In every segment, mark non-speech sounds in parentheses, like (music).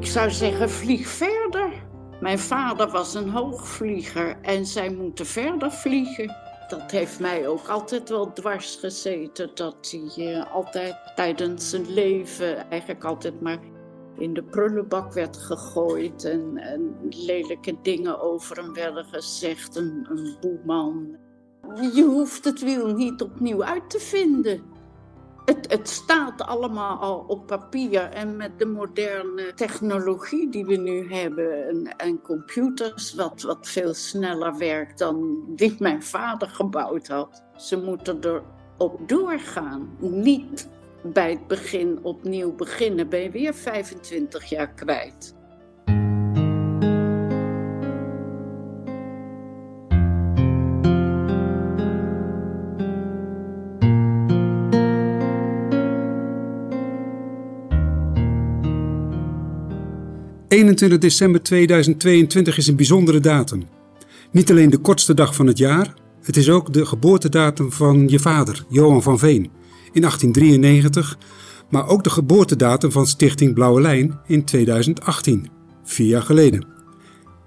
Ik zou zeggen, vlieg verder. Mijn vader was een hoogvlieger en zij moeten verder vliegen. Dat heeft mij ook altijd wel dwars gezeten. Dat hij uh, altijd tijdens zijn leven eigenlijk altijd maar in de prullenbak werd gegooid. En, en lelijke dingen over hem werden gezegd. Een, een boeman. Je hoeft het wiel niet opnieuw uit te vinden. Het, staat allemaal al op papier en met de moderne technologie die we nu hebben en, en, computers, wat, wat veel sneller werkt dan die mijn vader gebouwd had. Ze moeten erop doorgaan. Niet bij het begin opnieuw beginnen, ben je weer 25 jaar kwijt. 21 december 2022 is een bijzondere datum. Niet alleen de kortste dag van het jaar, het is ook de geboortedatum van je vader, Johan van Veen, in 1893, maar ook de geboortedatum van Stichting Blauwe Lijn in 2018, vier jaar geleden.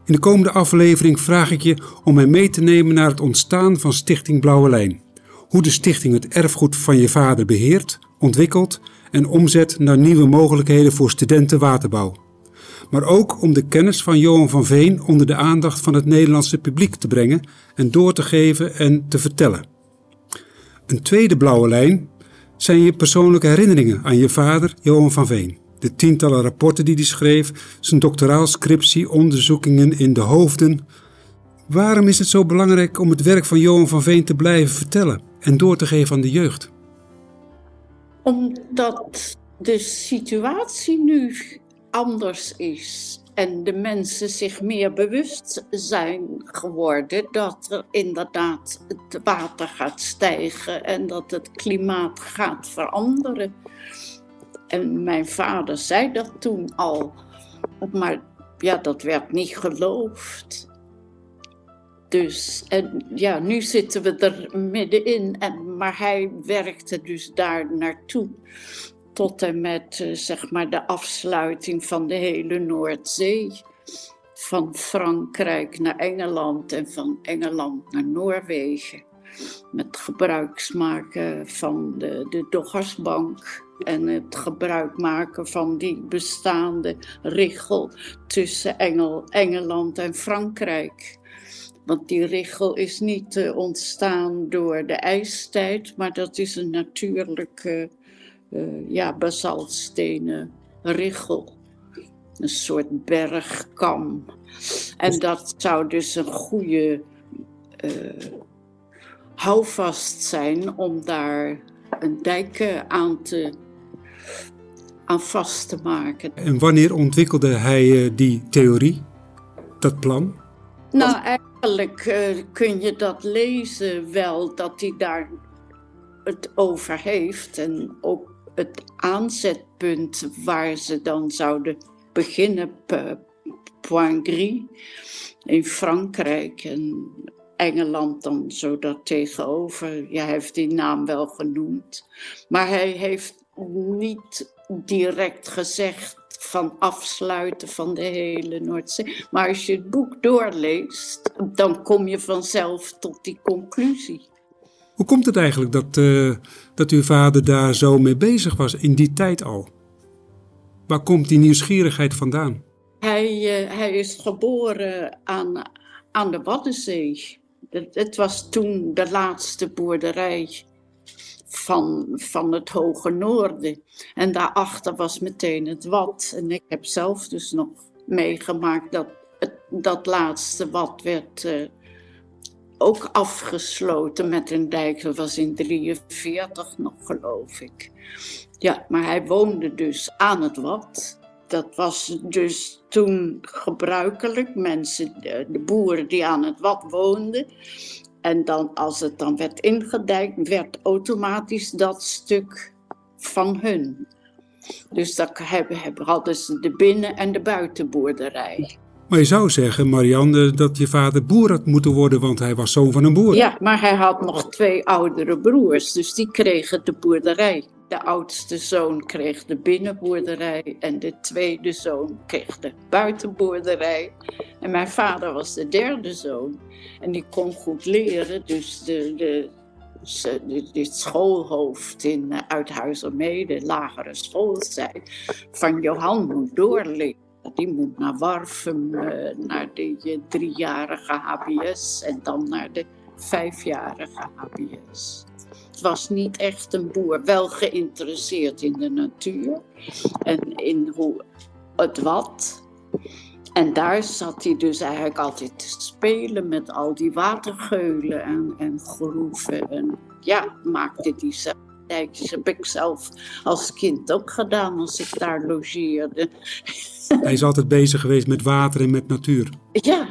In de komende aflevering vraag ik je om mij mee te nemen naar het ontstaan van Stichting Blauwe Lijn. Hoe de stichting het erfgoed van je vader beheert, ontwikkelt en omzet naar nieuwe mogelijkheden voor studenten waterbouw maar ook om de kennis van Johan van Veen onder de aandacht van het Nederlandse publiek te brengen en door te geven en te vertellen. Een tweede blauwe lijn zijn je persoonlijke herinneringen aan je vader Johan van Veen. De tientallen rapporten die hij schreef, zijn doctoraalscriptie, onderzoekingen in de hoofden. Waarom is het zo belangrijk om het werk van Johan van Veen te blijven vertellen en door te geven aan de jeugd? Omdat de situatie nu anders is. En de mensen zich meer bewust zijn geworden dat er inderdaad het water gaat stijgen en dat het klimaat gaat veranderen. En mijn vader zei dat toen al, maar ja, dat werd niet geloofd. Dus, en ja, nu zitten we er middenin, en, maar hij werkte dus daar naartoe tot en met eh, zeg maar de afsluiting van de hele Noordzee. Van Frankrijk naar Engeland en van Engeland naar Noorwegen. Met gebruik maken van de, de Doggersbank en het gebruik maken van die bestaande richel tussen Engel, Engeland en Frankrijk. Want die richel is niet uh, ontstaan door de ijstijd, maar dat is een natuurlijke uh, ja, basaltstenen richel. Een soort bergkam. En dat zou dus een goede uh, houvast zijn om daar een dijk aan, te, aan vast te maken. En wanneer ontwikkelde hij uh, die theorie, dat plan? Nou, eigenlijk uh, kun je dat lezen wel, dat hij daar het over heeft. En ook het aanzetpunt waar ze dan zouden beginnen, Point Gris in Frankrijk en Engeland dan zo daar tegenover. Ja, hij heeft die naam wel genoemd. Maar hij heeft niet direct gezegd van afsluiten van de hele Noordzee. Maar als je het boek doorleest, dan kom je vanzelf tot die conclusie. Hoe komt het eigenlijk dat, uh, dat uw vader daar zo mee bezig was in die tijd al? Waar komt die nieuwsgierigheid vandaan? Hij, uh, hij is geboren aan, aan de Waddenzee. Het, het, was toen de laatste boerderij van, van het Hoge Noorden. En daarachter was meteen het Wad. En ik heb zelf dus nog meegemaakt dat het, dat laatste Wad werd uh, ook afgesloten met een dijk. Dat was in 43 nog, geloof ik. Ja, maar hij woonde dus aan het Wad. Dat was dus toen gebruikelijk. Mensen, de boeren die aan het Wad woonden. En dan, als het dan werd ingedijkt, werd automatisch dat stuk van hun. Dus dat hebben, hadden ze de binnen- en de buitenboerderij. Maar je zou zeggen, Marianne, dat je vader boer had moeten worden, want hij was zoon van een boer. Ja, maar hij had nog twee oudere broers, dus die kregen de boerderij. De oudste zoon kreeg de binnenboerderij en de tweede zoon kreeg de buitenboerderij. En mijn vader was de derde zoon en die kon goed leren, dus de, de, de schoolhoofd in Uithuizermede, lagere school, zei van Johan moet doorleren. Die moet naar Warfum, uh, naar de driejarige HBS en dan naar de vijfjarige HBS. Het was niet echt een boer, wel geïnteresseerd in de natuur en in hoe het wat. En daar zat hij dus eigenlijk altijd te spelen met al die watergeulen en, en groeven. En ja, maakte die zelf dijkjes. Heb ik zelf als kind ook gedaan als ik daar logeerde. (laughs) Hij is altijd bezig geweest met water en met natuur. Ja,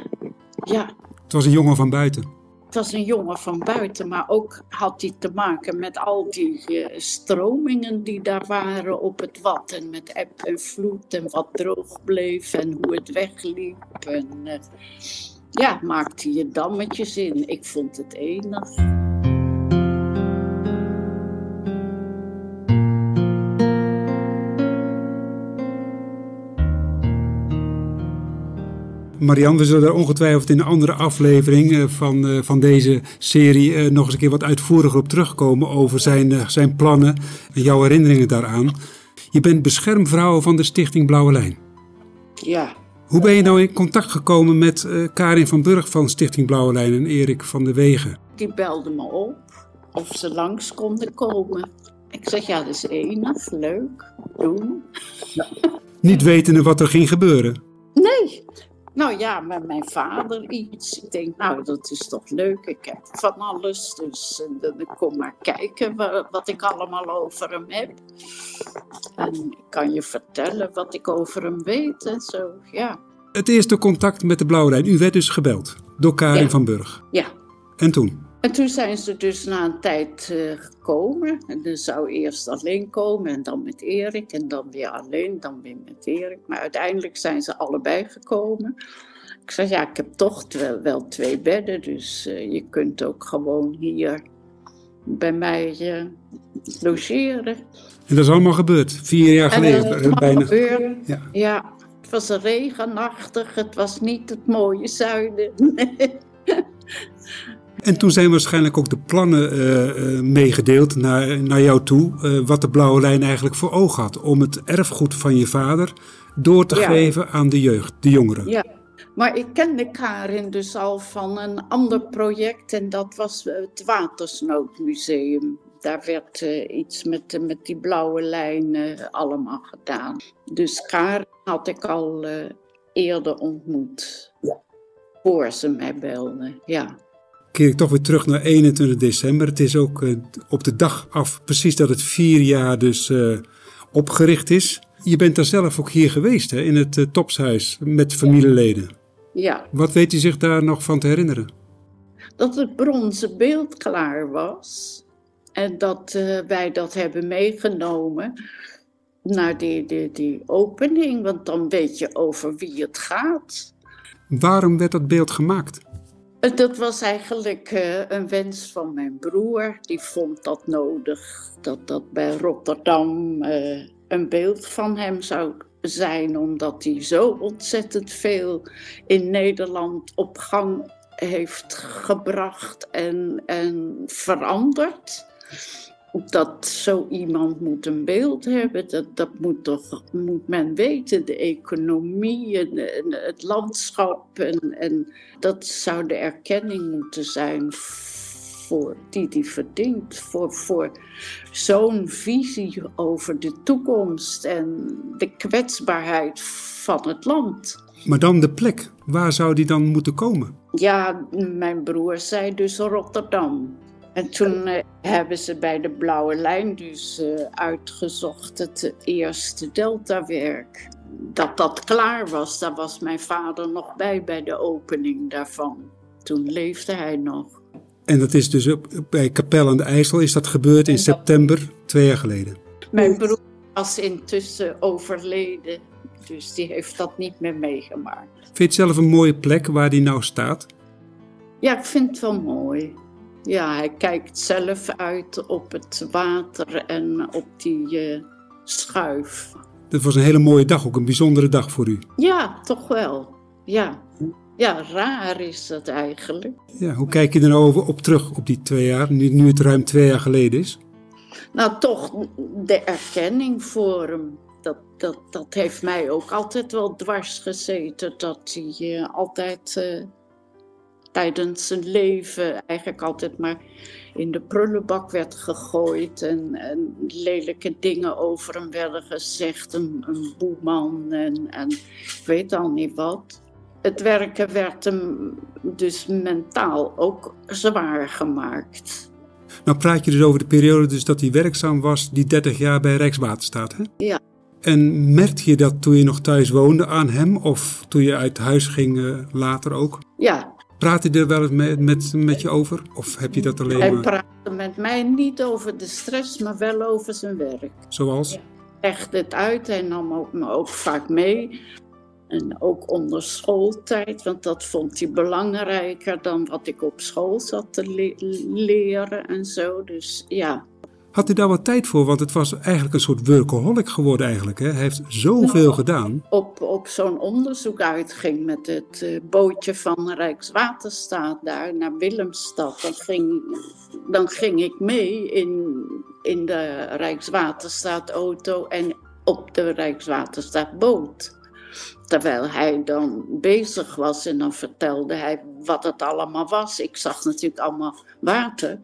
ja. Het was een jongen van buiten. Het was een jongen van buiten, maar ook had hij te maken met al die uh, stromingen die daar waren op het wat. En met eb en vloed en wat droog bleef en hoe het wegliep. En uh, ja, maakte je dammetjes in. Ik vond het enig. Marianne, we zullen er ongetwijfeld in een andere aflevering van, van deze serie nog eens een keer wat uitvoeriger op terugkomen over zijn, zijn plannen en jouw herinneringen daaraan. Je bent beschermvrouw van de Stichting Blauwe Lijn. Ja. Hoe ben je nou in contact gekomen met Karin van Burg van Stichting Blauwe Lijn en Erik van de Wegen? Die belden me op of ze langs konden komen. Ik zeg ja, dat is enig, leuk, doen. Ja. Niet wetende wat er ging gebeuren. Nou ja, met mijn vader iets. Ik denk, nou, dat is toch leuk. Ik heb van alles. Dus uh, dan kom maar kijken wat, ik allemaal over hem heb. En ik kan je vertellen wat ik over hem weet en zo, ja. Het eerste contact met de Blauwe Lijn. U werd dus gebeld door Karin Ja. van Burg. Ja. En toen? En toen zijn ze dus na een tijd eh, gekomen. En dan zou eerst alleen komen en dan met Erik. En dan weer alleen, dan weer met Erik. Maar uiteindelijk zijn ze allebei gekomen. Ik zei, ja, ik heb toch wel, wel twee bedden. Dus eh, je kunt ook gewoon hier bij mij eh, logeren. En dat is allemaal gebeurd. Vier jaar En dat geleden. is allemaal bijna. gebeurd. Ja. Ja, het was regenachtig. Het was niet het mooie zuiden. (laughs) En toen zijn waarschijnlijk ook de plannen eh, eh, meegedeeld naar, naar jou toe. eh, wat de Blauwe Lijn eigenlijk voor ogen had. Om het erfgoed van je vader door te Ja. geven aan de jeugd, de jongeren. Ja, maar ik kende Karin dus al van een ander project en dat was het Watersnoodmuseum. Daar werd eh, iets met, de- met die blauwe lijn eh, allemaal gedaan. Dus Karin had ik al eh, eerder ontmoet. Voor ze mij belde, ja. Keer ik toch weer terug naar 21 december. Het is ook eh, op de dag af precies dat het vier jaar dus eh, opgericht is. Je bent daar zelf ook hier geweest, hè, in het eh, Topshuis met familieleden. Ja, Wat weet u zich daar nog van te herinneren? dat het bronzen beeld klaar was. En dat wij dat hebben meegenomen naar die, die, die opening. Want dan weet je over wie het gaat. Waarom werd dat beeld gemaakt? Eh, Dat was eigenlijk eh, een wens van mijn broer. Die vond dat nodig. Dat dat bij Rotterdam eh, een beeld van hem zou zijn. Omdat hij zo ontzettend veel in Nederland op gang heeft gebracht en, en veranderd. Dat zo iemand moet een beeld hebben, dat, dat moet toch moet men weten. De economie en, en het landschap. En, en dat zou de erkenning moeten zijn voor die die verdient. Voor, voor zo'n visie over de toekomst en de kwetsbaarheid van het land. Maar dan de plek. Waar zou die dan moeten komen? Ja, mijn broer zei dus Rotterdam. En toen eh, hebben ze bij de Blauwe Lijn dus eh, uitgezocht het eerste Deltawerk. Dat dat klaar was, daar was mijn vader nog bij bij de opening daarvan. Toen leefde hij nog. En dat is dus op, bij Kapel aan de IJssel is dat gebeurd in september twee jaar geleden. Mijn broer was intussen overleden Dus die heeft dat niet meer meegemaakt. Vind je het zelf een mooie plek waar die nou staat? Ja, ik vind het wel mooi. Ja, hij kijkt zelf uit op het water en op die uh, schuif. Dat was een hele mooie dag, ook een bijzondere dag voor u. Ja, toch wel. Ja. Ja, raar is dat eigenlijk. Ja, hoe kijk je er nou over op terug op die twee jaar, nu, nu het ruim twee jaar geleden is? Nou, toch de erkenning voor hem. Dat, dat, dat heeft mij ook altijd wel dwars gezeten. Dat hij uh, altijd uh, tijdens zijn leven eigenlijk altijd maar in de prullenbak werd gegooid. En, en lelijke dingen over hem werden gezegd. Een, een boeman en, en ik weet al niet wat het werken werd hem dus mentaal ook zwaar gemaakt. Nou praat je dus over de periode dus dat hij werkzaam was, die 30 jaar bij Rijkswaterstaat, hè? Ja. En merkte je dat toen je nog thuis woonde aan hem of toen je uit huis ging uh, later ook? Ja. Praat hij er wel eens met, met, met je over? Of heb je dat alleen Hij maar... praatte met mij niet over de stress, maar wel over zijn werk. Zoals? Ja. Echt het uit en nam ook, me ook vaak mee. En ook onder schooltijd, want dat vond hij belangrijker dan wat ik op school zat te le leren en zo. Dus ja. Had u daar wat tijd voor? Want het was eigenlijk een soort workaholic geworden eigenlijk. Hè? Hij heeft zoveel nou, gedaan. Op, op zo'n onderzoek uitging met het uh, bootje van Rijkswaterstaat daar naar Willemstad. Dan ging, dan ging ik mee in, in de Rijkswaterstaat-auto en op de Rijkswaterstaat-boot. Terwijl hij dan bezig was en dan vertelde hij wat het allemaal was. Ik zag natuurlijk allemaal water,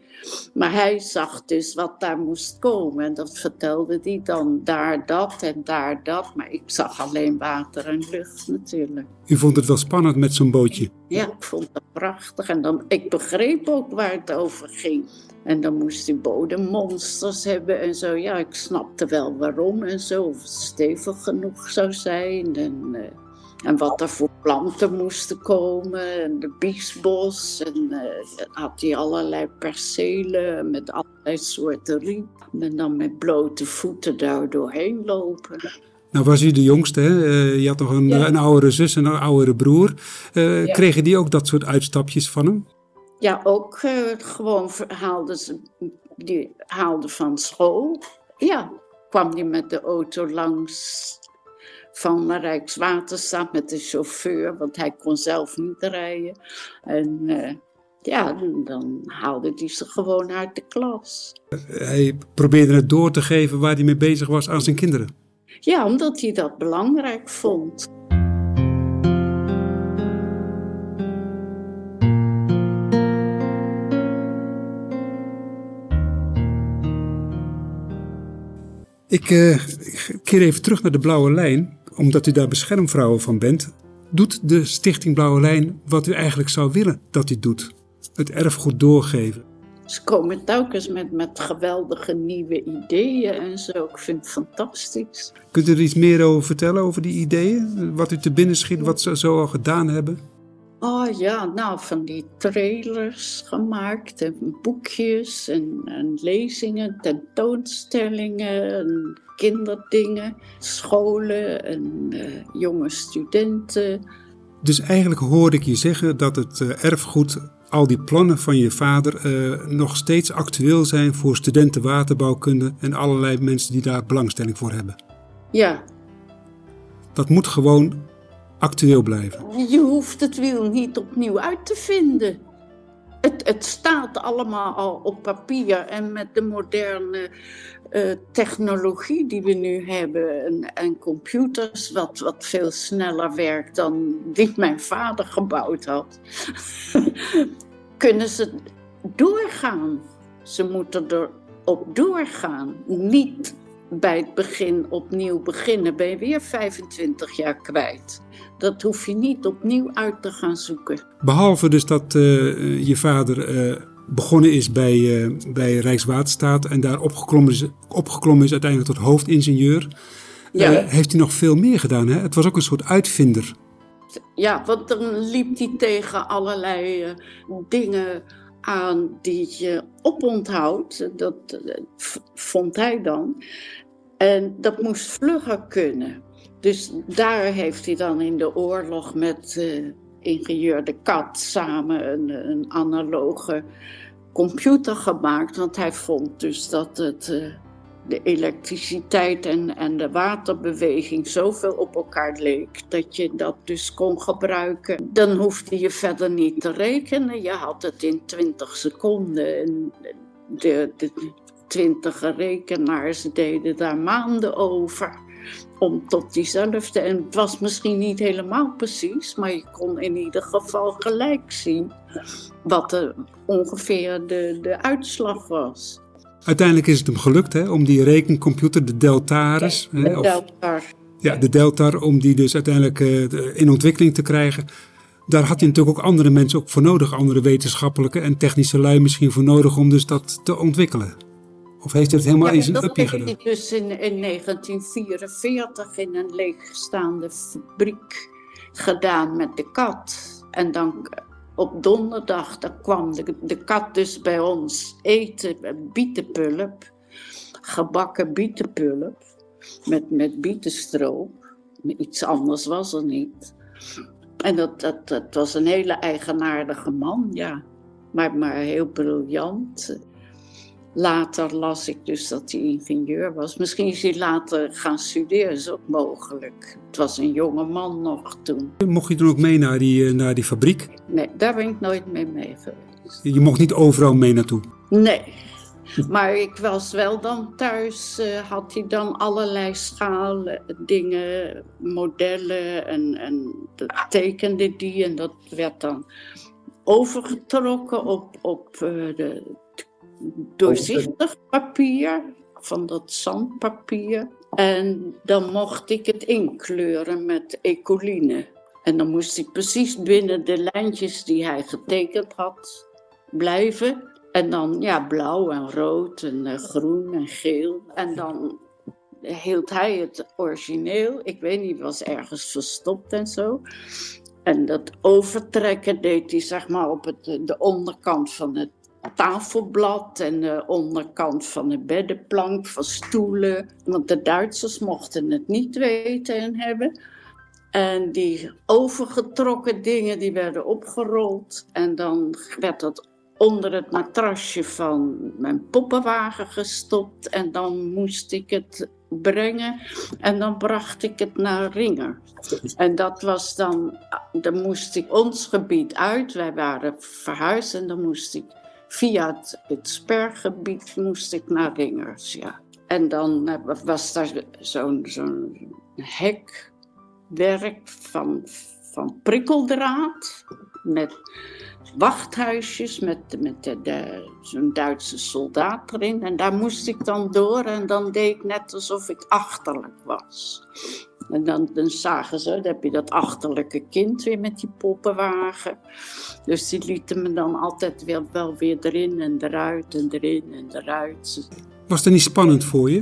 maar hij zag dus wat daar moest komen. En dat vertelde hij dan daar dat en daar dat. Maar ik zag alleen water en lucht natuurlijk. U vond het wel spannend met zo'n bootje? Ja, ik vond het prachtig. En dan, ik begreep ook waar het over ging. En dan moest hij bodemmonsters hebben en zo. Ja, ik snapte wel waarom en zo. Of het stevig genoeg zou zijn. En, uh, en wat er voor planten moesten komen. En de biesbos. En uh, had hij allerlei percelen met allerlei soorten riep. En dan met blote voeten daar doorheen lopen. Nou was u de jongste, hè? Uh, je had nog een, ja. een oudere zus en een oudere broer. Uh, ja. Kregen die ook dat soort uitstapjes van hem? Ja, ook gewoon haalden ze, die haalde van school. Ja, kwam die met de auto langs van Rijkswaterstaat met de chauffeur, want hij kon zelf niet rijden. En uh, ja, dan haalde hij ze gewoon uit de klas. Hij probeerde het door te geven waar hij mee bezig was aan zijn kinderen. Ja, omdat hij dat belangrijk vond. Ik uh, keer even terug naar de Blauwe Lijn, omdat u daar beschermvrouwen van bent. Doet de Stichting Blauwe Lijn wat u eigenlijk zou willen dat u doet? Het erfgoed doorgeven. Ze komen telkens met, met geweldige nieuwe ideeën en zo. Ik vind het fantastisch. Kunt u er iets meer over vertellen, over die ideeën? Wat u te binnen schiet, wat ze zo al gedaan hebben? Oh ja, nou, van die trailers gemaakt en boekjes en, en lezingen, tentoonstellingen, en kinderdingen, scholen en uh, jonge studenten. Dus eigenlijk hoorde ik je zeggen dat het uh, erfgoed, al die plannen van je vader, uh, nog steeds actueel zijn voor studenten waterbouwkunde en allerlei mensen die daar belangstelling voor hebben. Ja. Dat moet gewoon actueel blijven. Je hoeft het wiel niet opnieuw uit te vinden. Het, het staat allemaal al op papier en met de moderne uh, technologie die we nu hebben en, en, computers, wat, wat veel sneller werkt dan die mijn vader gebouwd had, (laughs) kunnen ze doorgaan. Ze moeten erop doorgaan. Niet bij het begin opnieuw beginnen, ben je weer 25 jaar kwijt. Dat hoef je niet opnieuw uit te gaan zoeken. Behalve dus dat uh, je vader uh, begonnen is bij, uh, bij Rijkswaterstaat en daar opgeklommen is, opgeklommen is uiteindelijk tot hoofdingenieur. Ja. heeft hij nog veel meer gedaan. Hè? Het was ook een soort uitvinder. Ja, want dan liep hij tegen allerlei dingen aan die je oponthoudt. Dat vond hij dan. En dat moest vlugger kunnen. Dus daar heeft hij dan in de oorlog met uh, ingenieur De Kat samen een, een, analoge computer gemaakt. Want hij vond dus dat het, uh, de elektriciteit en, en de waterbeweging zoveel op elkaar leek dat je dat dus kon gebruiken. Dan hoefde je verder niet te rekenen. Je had het in 20 seconden. En de, de 20 rekenaars deden daar maanden over om tot diezelfde. En het was misschien niet helemaal precies, maar je kon in ieder geval gelijk zien wat de, ongeveer de, de uitslag was. Uiteindelijk is het hem gelukt hè, om die rekencomputer, de Deltaris. de hè, Deltar. Ja, de Deltar, om die dus uiteindelijk uh, in ontwikkeling te krijgen. Daar had hij natuurlijk ook andere mensen ook voor nodig, andere wetenschappelijke en technische lui misschien voor nodig om dus dat te ontwikkelen. Of heeft hij het helemaal in zijn uppie gedaan? Dat heeft hij dus in, in 1944 in een leegstaande fabriek gedaan met de kat. En dan op donderdag dan kwam de, de kat dus bij ons eten, bietenpulp, gebakken bietenpulp met, met bietenstroop. Iets anders was er niet. En dat, dat, dat was een hele eigenaardige man, ja. Maar, maar heel briljant. Later las ik dus dat hij ingenieur was. Misschien is hij later gaan studeren, is ook mogelijk. Het was een jonge man nog toen. Mocht je dan ook mee naar die, eh, naar die fabriek? Nee, daar ben ik nooit mee mee geweest. Je mocht niet overal mee naartoe? Nee. Maar ik was wel dan thuis, uh, had hij dan allerlei schalen, dingen, modellen en, en tekende die. En dat werd dan overgetrokken op, op uh, de doorzichtig papier, van dat zandpapier. En dan mocht ik het inkleuren met ecoline. En dan moest ik precies binnen de lijntjes die hij getekend had blijven. En dan ja, blauw en rood en uh, groen en geel. En dan hield hij het origineel. Ik weet niet, was ergens verstopt en zo. En dat overtrekken deed hij zeg maar op het, de onderkant van het tafelblad en de onderkant van de beddenplank, van stoelen. Want de Duitsers mochten het niet weten en hebben. En die overgetrokken dingen die werden opgerold. En dan werd dat onder het matrasje van mijn poppenwagen gestopt. En dan moest ik het brengen. En dan bracht ik het naar Ringer. En dat was dan, dan moest ik ons gebied uit. Wij waren verhuisd en dan moest ik via het, het spergebied moest ik naar Ringers, ja. En dan eh, was daar zo'n hekwerk van, van prikkeldraad met wachthuisjes met, met de, zo'n Duitse soldaat erin. En daar moest ik dan door en dan deed ik net alsof ik achterlijk was. En dan, dan zagen ze, dan heb je dat achterlijke kind weer met die poppenwagen. Dus die lieten me dan altijd weer, wel weer erin en eruit en erin en eruit. Was dat niet spannend voor je?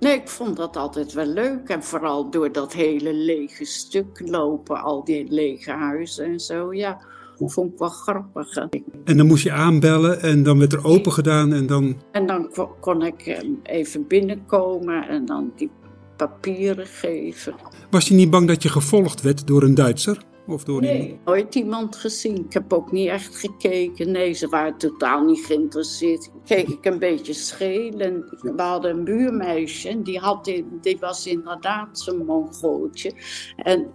Nee, ik vond dat altijd wel leuk. En vooral door dat hele lege stuk lopen, al die lege huizen en zo. Ja, vond ik wel grappig. En dan moest je aanbellen en dan werd er open gedaan en dan... En dan kon ik eh, even binnenkomen en dan die papieren geven. Was je niet bang dat je gevolgd werd door een Duitser? Of door nee, iemand? nooit iemand gezien. Ik heb ook niet echt gekeken. Nee, ze waren totaal niet geïnteresseerd. Keek ik een beetje scheel. En we hadden een buurmeisje. En die, had, die was inderdaad zo'n mongooltje. En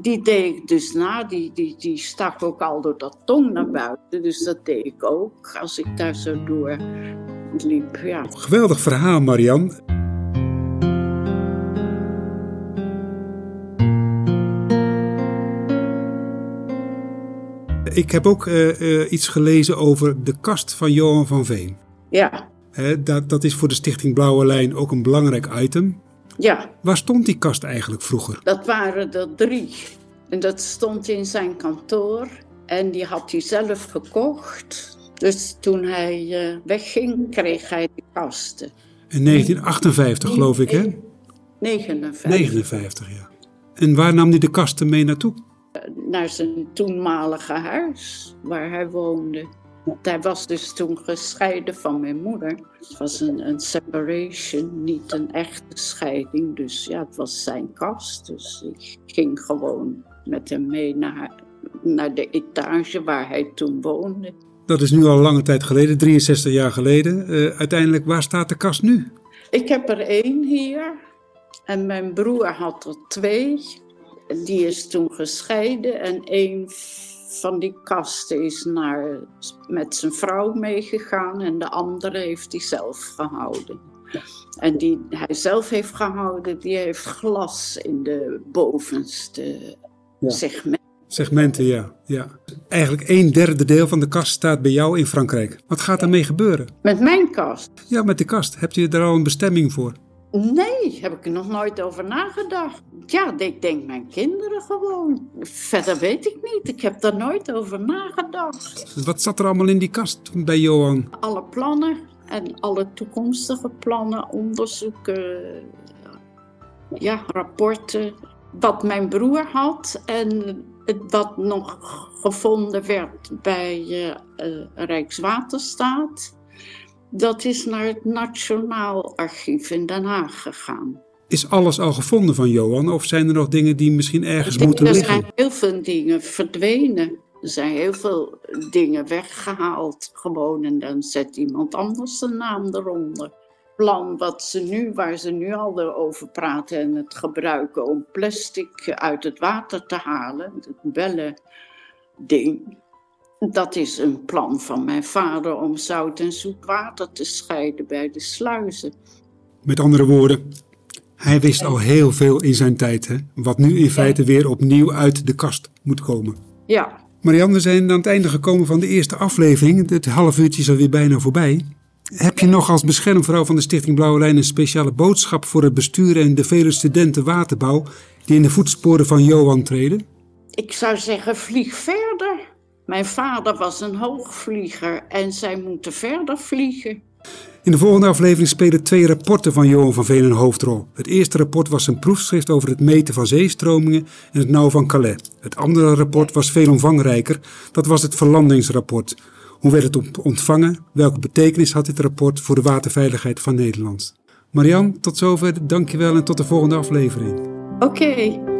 die deed ik dus na. Die, die, die stak ook al door dat tong naar buiten. Dus dat deed ik ook. Als ik daar zo door liep, ja. Geweldig verhaal, Marian. Ik heb ook uh, uh, iets gelezen over de kast van Johan van Veen. Ja. dat, dat is voor de Stichting Blauwe Lijn ook een belangrijk item. Ja. Waar stond die kast eigenlijk vroeger? Dat waren er drie. En dat stond in zijn kantoor. En die had hij zelf gekocht. Dus toen hij uh, wegging, kreeg hij de kasten. In 1958 geloof ik, hè? 59. 59, ja. En waar nam hij de kasten mee naartoe? Naar zijn toenmalige huis waar hij woonde. Hij was dus toen gescheiden van mijn moeder. Het was een, een separation, niet een echte scheiding. Dus ja, het was zijn kast. Dus ik ging gewoon met hem mee naar, naar de etage waar hij toen woonde. Dat is nu al lange tijd geleden, 63 jaar geleden. Uh, uiteindelijk, waar staat de kast nu? Ik heb er één hier. En mijn broer had er twee. Die is toen gescheiden. En één van die kasten is naar, met zijn vrouw meegegaan. En de andere heeft hij zelf gehouden. En die hij zelf heeft gehouden, die heeft glas in de bovenste ja. segment. Segmenten, ja, ja. Eigenlijk een derde deel van de kast staat bij jou in Frankrijk. Wat gaat daarmee gebeuren? Met mijn kast? Ja, met de kast. Hebt u er al een bestemming voor? Nee, heb ik er nog nooit over nagedacht. Ja, ik denk mijn kinderen gewoon. Verder weet ik niet. Ik heb daar nooit over nagedacht. Wat zat er allemaal in die kast bij Johan? Alle plannen en alle toekomstige plannen, onderzoeken, ja, rapporten. Wat mijn broer had en wat nog gevonden werd bij uh, Rijkswaterstaat. Dat is naar het Nationaal Archief in Den Haag gegaan. Is alles al gevonden van Johan of zijn er nog dingen die misschien ergens moeten liggen? Er zijn heel veel dingen verdwenen. Er zijn heel veel dingen weggehaald gewoon en dan zet iemand anders zijn naam eronder. Plan wat ze nu, waar ze nu al over praten en het gebruiken om plastic uit het water te halen, het bellen ding, dat is een plan van mijn vader om zout en zoet water te scheiden bij de sluizen. Met andere woorden, hij wist al heel veel in zijn tijd, hè? wat nu in feite weer opnieuw uit de kast moet komen. Ja. Marianne, we zijn aan het einde gekomen van de eerste aflevering. Het half uurtje is alweer bijna voorbij. Heb je nog als beschermvrouw van de Stichting Blauwe Lijn een speciale boodschap voor het bestuur en de vele studenten waterbouw die in de voetsporen van Johan treden? Ik zou zeggen, vlieg verder. Mijn vader was een hoogvlieger en zij moeten verder vliegen. In de volgende aflevering spelen twee rapporten van Johan van Veen een hoofdrol. Het eerste rapport was een proefschrift over het meten van zeestromingen en het nauw van Calais. Het andere rapport was veel omvangrijker. Dat was het verlandingsrapport. Hoe werd het ontvangen? Welke betekenis had dit rapport voor de waterveiligheid van Nederland? Marian, tot zover. Dankjewel en tot de volgende aflevering. Oké.